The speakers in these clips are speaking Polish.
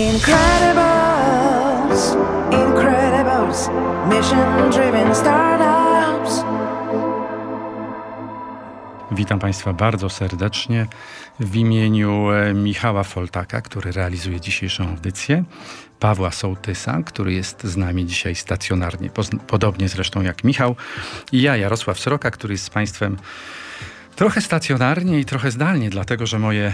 Incredibles, Incredibles, mission driven startups. Witam Państwa bardzo serdecznie w imieniu e, Michała Foltaka, który realizuje dzisiejszą audycję, Pawła Sołtysa, który jest z nami dzisiaj stacjonarnie, podobnie zresztą jak Michał, i ja, Jarosław Sroka, który jest z Państwem trochę stacjonarnie i trochę zdalnie, dlatego że moje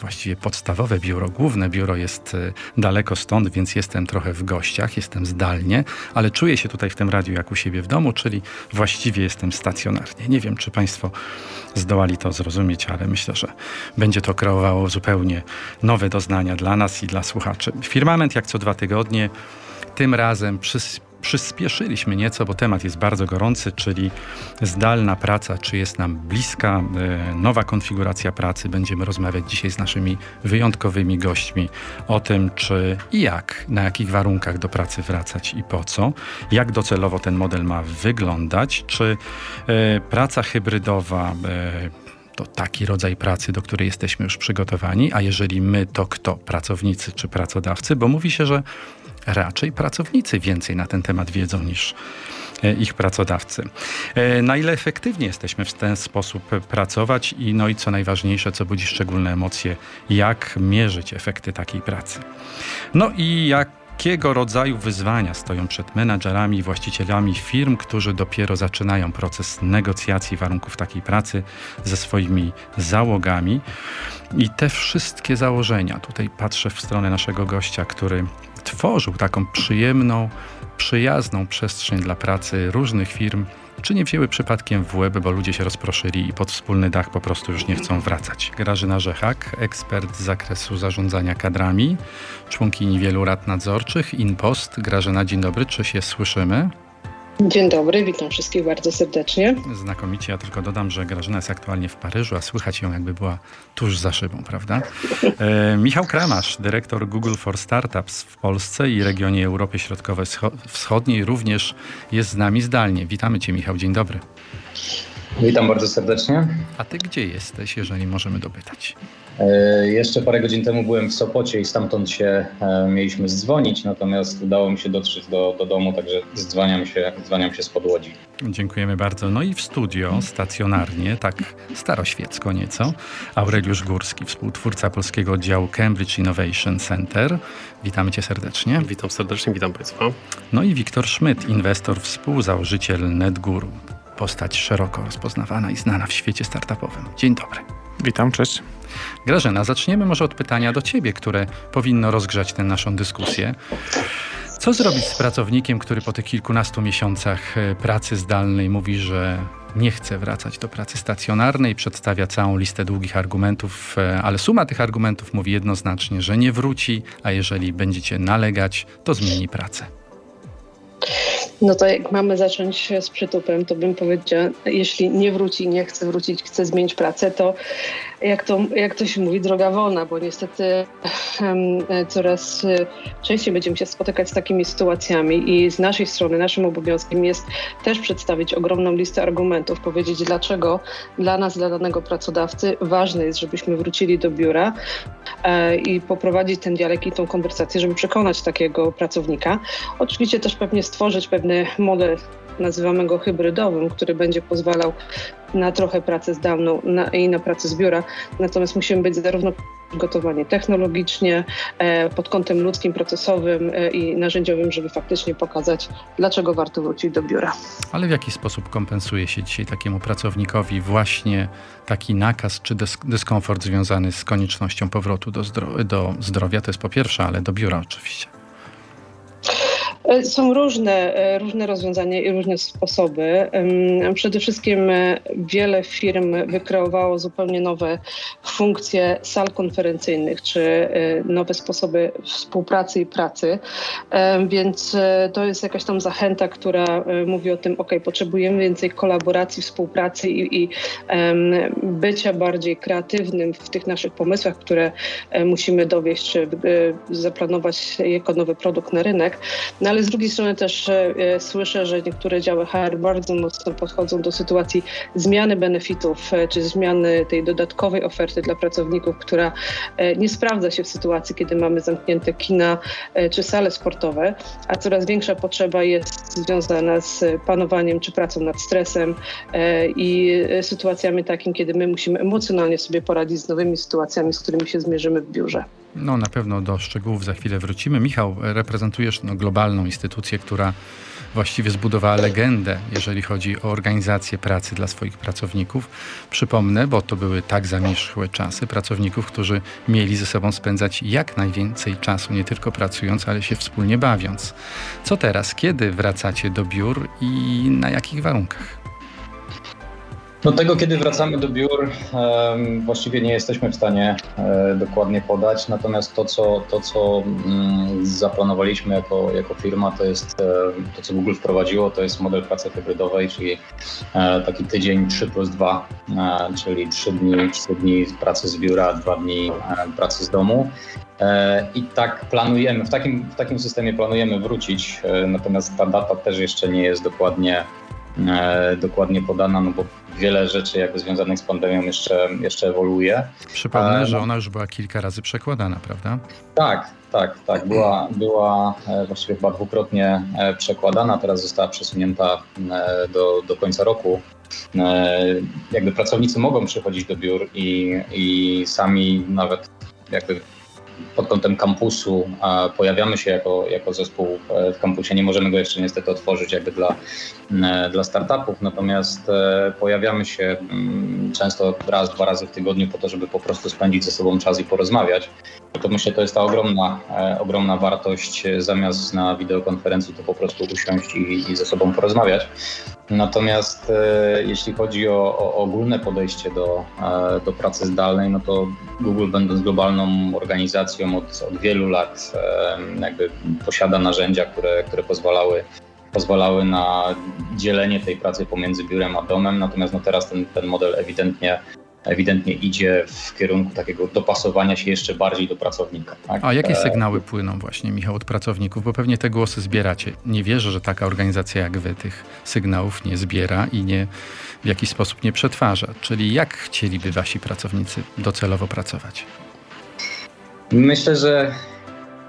właściwie podstawowe biuro, główne biuro jest e, daleko stąd, więc jestem trochę w gościach, jestem zdalnie, ale czuję się tutaj w tym radiu jak u siebie w domu, czyli właściwie jestem stacjonarnie. Nie wiem, czy Państwo zdołali to zrozumieć, ale myślę, że będzie to kreowało zupełnie nowe doznania dla nas i dla słuchaczy. Firmament jak co dwa tygodnie, tym razem przy przyspieszyliśmy nieco, bo temat jest bardzo gorący, czyli zdalna praca, czy jest nam bliska, e, nowa konfiguracja pracy. Będziemy rozmawiać dzisiaj z naszymi wyjątkowymi gośćmi o tym, czy i jak, na jakich warunkach do pracy wracać i po co, jak docelowo ten model ma wyglądać, czy e, praca hybrydowa e, to taki rodzaj pracy, do której jesteśmy już przygotowani, a jeżeli my, to kto? Pracownicy czy pracodawcy? Bo mówi się, że raczej pracownicy więcej na ten temat wiedzą niż e, ich pracodawcy. E, na ile efektywnie jesteśmy w ten sposób pracować i no i co najważniejsze, co budzi szczególne emocje, jak mierzyć efekty takiej pracy. No i jak jakiego rodzaju wyzwania stoją przed menadżerami i właścicielami firm, którzy dopiero zaczynają proces negocjacji warunków takiej pracy ze swoimi załogami. I te wszystkie założenia, tutaj patrzę w stronę naszego gościa, który tworzył taką przyjemną, przyjazną przestrzeń dla pracy różnych firm, czy nie wzięły przypadkiem w łeb, bo ludzie się rozproszyli i pod wspólny dach po prostu już nie chcą wracać. Grażyna Rzechak, ekspert z zakresu zarządzania kadrami, członkini wielu rad nadzorczych, InPost. Grażyna, dzień dobry, czy się słyszymy? Dzień dobry, witam wszystkich bardzo serdecznie. Znakomicie, ja tylko dodam, że Grażyna jest aktualnie w Paryżu, a słychać ją jakby była tuż za szybą, prawda? E, Michał Kramasz, dyrektor Google for Startups w Polsce i regionie Europy Środkowo-Wschodniej również jest z nami zdalnie. Witamy Cię Michał, dzień dobry. Witam bardzo serdecznie. A Ty gdzie jesteś, jeżeli możemy dopytać? E, jeszcze parę godzin temu byłem w Sopocie i stamtąd się e, mieliśmy zdzwonić, natomiast udało mi się dotrzeć do, do domu, także zdzwaniam się, dzwaniam się z podłodzi. Dziękujemy bardzo. No i w studio stacjonarnie, tak staroświecko nieco, Aureliusz Górski, współtwórca polskiego oddziału Cambridge Innovation Center. Witamy Cię serdecznie. Witam serdecznie, witam Państwa. No i Wiktor Schmidt, inwestor, współzałożyciel NetGuru. Postać szeroko rozpoznawana i znana w świecie startupowym. Dzień dobry. Witam, cześć. Grażyna, zaczniemy może od pytania do Ciebie, które powinno rozgrzać tę naszą dyskusję. Co zrobić z pracownikiem, który po tych kilkunastu miesiącach e, pracy zdalnej mówi, że nie chce wracać do pracy stacjonarnej, przedstawia całą listę długich argumentów, e, ale suma tych argumentów mówi jednoznacznie, że nie wróci, a jeżeli będziecie nalegać, to zmieni pracę. No to jak mamy zacząć z przytupem, to bym powiedziała, jeśli nie wróci, nie chce wrócić, chce zmienić pracę, to jak to, jak to się mówi, droga wolna, bo niestety um, coraz częściej będziemy się spotykać z takimi sytuacjami i z naszej strony naszym obowiązkiem jest też przedstawić ogromną listę argumentów, powiedzieć dlaczego dla nas, dla danego pracodawcy ważne jest, żebyśmy wrócili do biura e, i poprowadzić ten dialog i tą konwersację, żeby przekonać takiego pracownika. Oczywiście też pewnie stworzyć pewny model nazywamy go hybrydowym, który będzie pozwalał na trochę pracę zdalną na, i na pracę z biura. Natomiast musimy być zarówno przygotowani technologicznie, e, pod kątem ludzkim, procesowym e, i narzędziowym, żeby faktycznie pokazać, dlaczego warto wrócić do biura. Ale w jaki sposób kompensuje się dzisiaj takiemu pracownikowi właśnie taki nakaz czy dyskomfort związany z koniecznością powrotu do, zdro do zdrowia? To jest po pierwsze, ale do biura oczywiście. E, są różne, e, różne rozwiązania i różne sposoby. Przede wszystkim e, wiele firm wykreowało zupełnie nowe funkcje sal konferencyjnych, czy nowe sposoby współpracy i pracy, więc to jest jakaś tam zachęta, która mówi o tym, ok, potrzebujemy więcej kolaboracji, współpracy i, i bycia bardziej kreatywnym w tych naszych pomysłach, które musimy dowieść, czy zaplanować jako nowy produkt na rynek. No ale z drugiej strony też słyszę, że niektóre działy HR bardzo mocno podchodzą do sytuacji zmiany benefitów, czy zmiany tej dodatkowej oferty dla pracowników, która nie sprawdza się w sytuacji, kiedy mamy zamknięte kina czy sale sportowe, a coraz większa potrzeba jest związana z panowaniem czy pracą nad stresem i sytuacjami takimi, kiedy my musimy emocjonalnie sobie poradzić z nowymi sytuacjami, z którymi się zmierzymy w biurze. No na pewno do szczegółów za chwilę wrócimy. Michał, reprezentujesz no, globalną instytucję, która właściwie zbudowała legendę, jeżeli chodzi o organizację pracy dla swoich pracowników. Przypomnę, bo to były tak zamierzchłe czasy pracowników, którzy mieli ze sobą spędzać jak najwięcej czasu, nie tylko pracując, ale się wspólnie bawiąc. Co teraz? Kiedy wracacie do biur i na jakich warunkach? No tego, kiedy wracamy do biur, właściwie nie jesteśmy w stanie e, dokładnie podać, natomiast to, co, to, co mm, zaplanowaliśmy jako, jako firma, to jest e, to, co Google wprowadziło, to jest model pracy hybrydowej, czyli e, taki tydzień 3 plus 2, czyli 3 dni, 3 dni pracy z biura, 2 dni pracy z domu. I tak planujemy, w takim, w takim systemie planujemy wrócić, natomiast ta data też jeszcze nie jest dokładnie dokładnie podana, no bo wiele rzeczy jakby związanych z pandemią jeszcze, jeszcze ewoluuje. Przypomnę, że ona już była kilka razy przekładana, prawda? Tak, tak, tak. Była, była e, właściwie chyba dwukrotnie e, przekładana, teraz została przesunięta e, do, do końca roku. Jakby pracownicy mogą przychodzić do biur i, i sami nawet jakby pod kątem kampusu pojawiamy się jako, jako zespół w kampusie. Nie możemy go jeszcze niestety otworzyć jakby dla, dla startupów, natomiast e, pojawiamy się mm, często raz, dwa razy w tygodniu po to, żeby po prostu spędzić ze sobą czas i porozmawiać. To myślę, to jest ta ogromna, e, ogromna wartość. Zamiast na wideokonferencji to po prostu usiąść i, i ze sobą porozmawiać. Natomiast e, jeśli chodzi o, o, ogólne podejście do, e, do pracy zdalnej, no to Google będąc globalną organizacją od, od wielu lat jakby posiada narzędzia, które, które pozwalały pozwalały na dzielenie tej pracy pomiędzy biurem a domem, natomiast no teraz ten, ten model ewidentnie ewidentnie idzie w kierunku takiego dopasowania się jeszcze bardziej do pracownika. Tak? A jakie e, sygnały płyną właśnie, Michał, od pracowników? Bo pewnie te głosy zbieracie. Nie wierzę, że taka organizacja jak wy tych sygnałów nie zbiera i nie w jakiś sposób nie przetwarza. Czyli jak chcieliby wasi pracownicy docelowo pracować? Myślę, że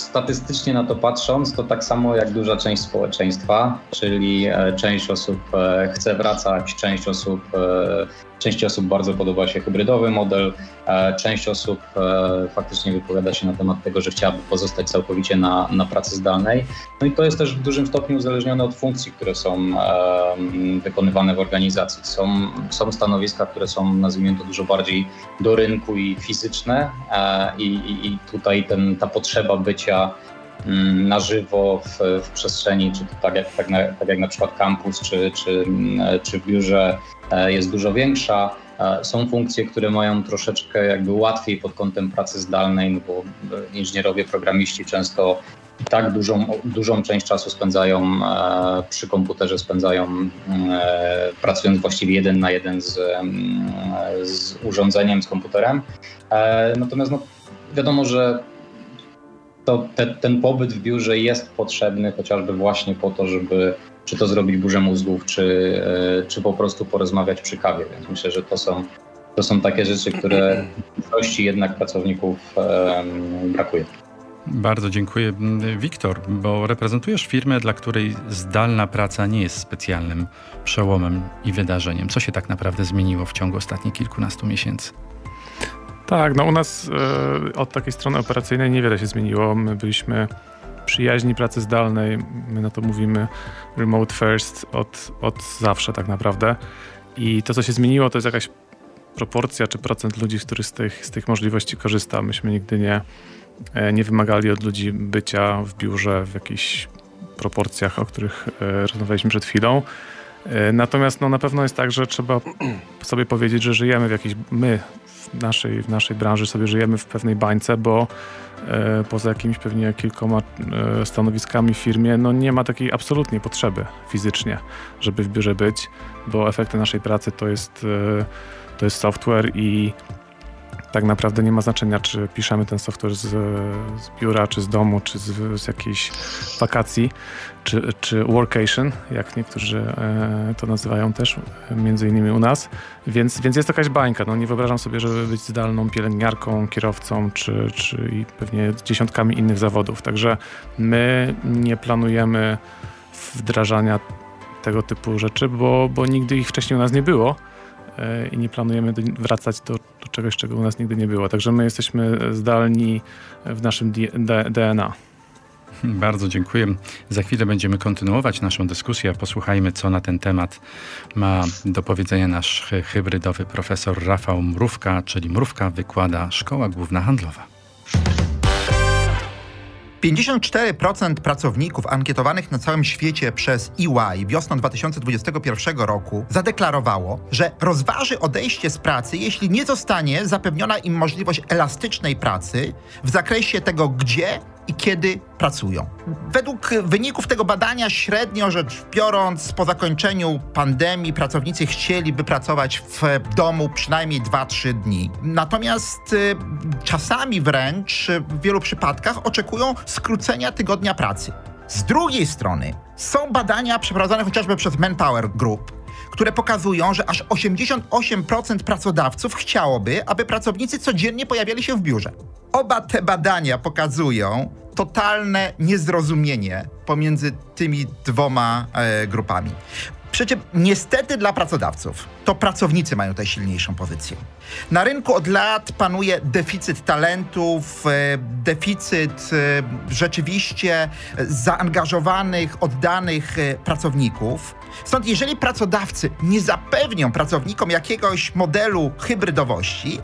statystycznie na to patrząc, to tak samo jak duża część społeczeństwa, czyli e, część osób e, chce wracać, część osób Części osób bardzo podoba się hybrydowy model, e, część osób e, faktycznie wypowiada się na temat tego, że chciałaby pozostać całkowicie na, na pracy zdalnej. No i to jest też w dużym stopniu uzależnione od funkcji, które są e, wykonywane w organizacji. Są, są stanowiska, które są, nazwijmy to, dużo bardziej do rynku i fizyczne i, i, i tutaj ten, ta potrzeba bycia mm, na żywo w, w przestrzeni, czy tak jak, tak, na, tak jak na przykład kampus, czy, czy, czy w biurze E, jest dużo większa. E, są funkcje, które mają troszeczkę jakby łatwiej pod kątem pracy zdalnej, no bo e, inżynierowie, programiści często tak dużą, dużą część czasu spędzają przy komputerze, spędzają pracując właściwie jeden na jeden z, z urządzeniem, z komputerem. Natomiast no, wiadomo, że to, te, ten pobyt w biurze jest potrzebny chociażby właśnie po to, żeby czy to zrobić burzę mózgów, czy, e, czy po prostu porozmawiać przy kawie. Więc myślę, że to są, to są takie rzeczy, które większości jednak pracowników um, brakuje. Bardzo dziękuję. Wiktor, bo reprezentujesz firmę, dla której zdalna praca nie jest specjalnym przełomem i wydarzeniem. Co się tak naprawdę zmieniło w ciągu ostatnich kilkunastu miesięcy? Tak, no u nas y, od takiej strony operacyjnej niewiele się zmieniło. My byliśmy przyjaźni pracy zdalnej, my na to mówimy remote first od, od zawsze tak naprawdę. I to, co się zmieniło, to jest jakaś proporcja czy procent ludzi, który z tych, z tych możliwości korzysta. Myśmy nigdy nie, e, nie wymagali od ludzi bycia w biurze w jakichś proporcjach, o których e, rozmawialiśmy przed chwilą. E, natomiast no, na pewno jest tak, że trzeba sobie powiedzieć, że żyjemy w jakiejś, my w naszej, w naszej branży sobie żyjemy w pewnej bańce, bo E, poza jakimiś pewnie kilkoma e, stanowiskami w firmie, no nie ma takiej absolutnie potrzeby fizycznie, żeby w biurze być, bo efekty naszej pracy to jest, e, to jest software i tak naprawdę nie ma znaczenia, czy piszemy ten software z, z biura, czy z domu, czy z, z jakiejś wakacji, czy, czy workation, jak niektórzy e, to nazywają też, między innymi u nas. Więc, więc jest to jakaś bańka. No, nie wyobrażam sobie, żeby być zdalną pielęgniarką, kierowcą, czy, czy i pewnie dziesiątkami innych zawodów. Także my nie planujemy wdrażania tego typu rzeczy, bo, bo nigdy ich wcześniej u nas nie było e, i nie planujemy wracać do, czegoś, czego u nas nigdy nie było. Także my jesteśmy zdalni w naszym DNA. Bardzo dziękuję. Za chwilę będziemy kontynuować naszą dyskusję. Posłuchajmy, co na ten temat ma do powiedzenia nasz hybrydowy profesor Rafał Mrówka, czyli Mrówka wykłada Szkoła Główna Handlowa. 54% pracowników ankietowanych na całym świecie przez EY wiosną 2021 roku zadeklarowało, że rozważy odejście z pracy, jeśli nie zostanie zapewniona im możliwość elastycznej pracy w zakresie tego, gdzie i kiedy pracują. Według wyników tego badania, średnio rzecz biorąc, po zakończeniu pandemii pracownicy chcieliby pracować w domu przynajmniej 2-3 dni. Natomiast y, czasami wręcz w wielu przypadkach oczekują skrócenia tygodnia pracy. Z drugiej strony są badania przeprowadzone chociażby przez Manpower Group, które pokazują, że aż 88% pracodawców chciałoby, aby pracownicy codziennie pojawiali się w biurze. Oba te badania pokazują totalne niezrozumienie pomiędzy tymi dwoma e, grupami. Przecież niestety dla pracodawców to pracownicy mają tę silniejszą pozycję. Na rynku od lat panuje deficyt talentów, e, deficyt e, rzeczywiście zaangażowanych, oddanych e, pracowników. Stąd jeżeli pracodawcy nie zapewnią pracownikom jakiegoś modelu hybrydowości,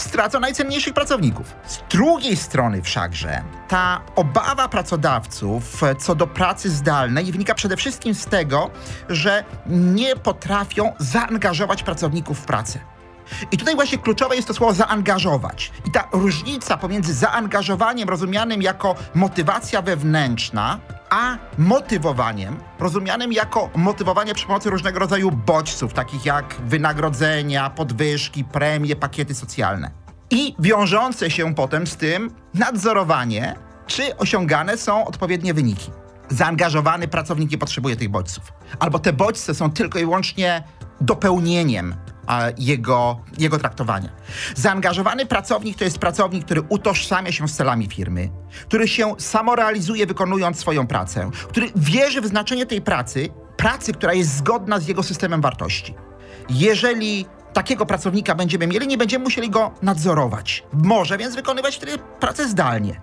stracą najcenniejszych pracowników. Z drugiej strony wszakże ta obawa pracodawców co do pracy zdalnej wynika przede wszystkim z tego, że nie potrafią zaangażować pracowników w pracę. I tutaj właśnie kluczowe jest to słowo zaangażować. I ta różnica pomiędzy zaangażowaniem rozumianym jako motywacja wewnętrzna, a motywowaniem rozumianym jako motywowanie przy pomocy różnego rodzaju bodźców, takich jak wynagrodzenia, podwyżki, premie, pakiety socjalne. I wiążące się potem z tym nadzorowanie, czy osiągane są odpowiednie wyniki. Zaangażowany pracownik nie potrzebuje tych bodźców. Albo te bodźce są tylko i wyłącznie dopełnieniem jego, jego traktowania. Zaangażowany pracownik to jest pracownik, który utożsamia się z celami firmy, który się samorealizuje wykonując swoją pracę, który wierzy w znaczenie tej pracy, pracy, która jest zgodna z jego systemem wartości. Jeżeli takiego pracownika będziemy mieli, nie będziemy musieli go nadzorować. Może więc wykonywać wtedy pracę zdalnie.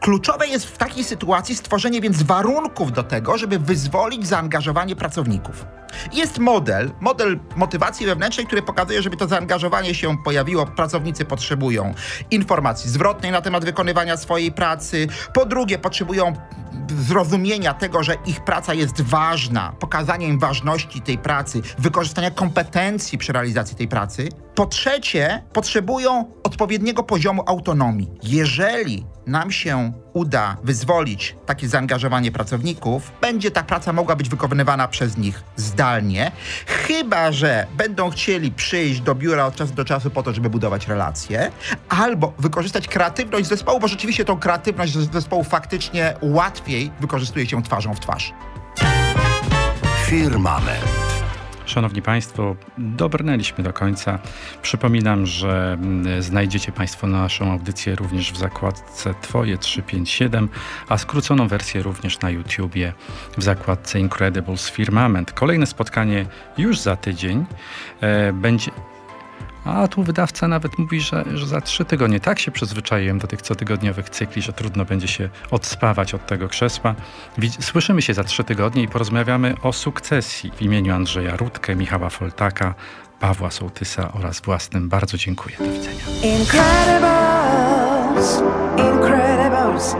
Kluczowe jest w takiej sytuacji stworzenie więc warunków do tego, żeby wyzwolić zaangażowanie pracowników. Jest model, model motywacji wewnętrznej, który pokazuje, żeby to zaangażowanie się pojawiło. Pracownicy potrzebują informacji zwrotnej na temat wykonywania swojej pracy. Po drugie, potrzebują zrozumienia tego, że ich praca jest ważna, pokazania im ważności tej pracy, wykorzystania kompetencji przy realizacji tej pracy. Po trzecie, potrzebują odpowiedniego poziomu autonomii. Jeżeli nam się uda wyzwolić takie zaangażowanie pracowników, będzie ta praca mogła być wykonywana przez nich zdalnie, chyba że będą chcieli przyjść do biura od czasu do czasu po to, żeby budować relacje, albo wykorzystać kreatywność zespołu, bo rzeczywiście tą kreatywność zespołu faktycznie łatwiej wykorzystuje się twarzą w twarz. Firmament. Szanowni Państwo, dobrnęliśmy do końca. Przypominam, że mm, znajdziecie Państwo naszą audycję również w zakładce Twoje 357, a skróconą wersję również na YouTubie w zakładce Incredibles Firmament. Kolejne spotkanie już za tydzień e, będzie a tu wydawca nawet mówi, że, że za trzy tygodnie. Tak się przyzwyczaiłem do tych cotygodniowych cykli, że trudno będzie się odspawać od tego krzesła. Słyszymy się za trzy tygodnie i porozmawiamy o sukcesji w imieniu Andrzeja Rutkę, Michała Foltaka, Pawła Sołtysa oraz własnym. Bardzo dziękuję. Do widzenia. Incredibles, Incredibles.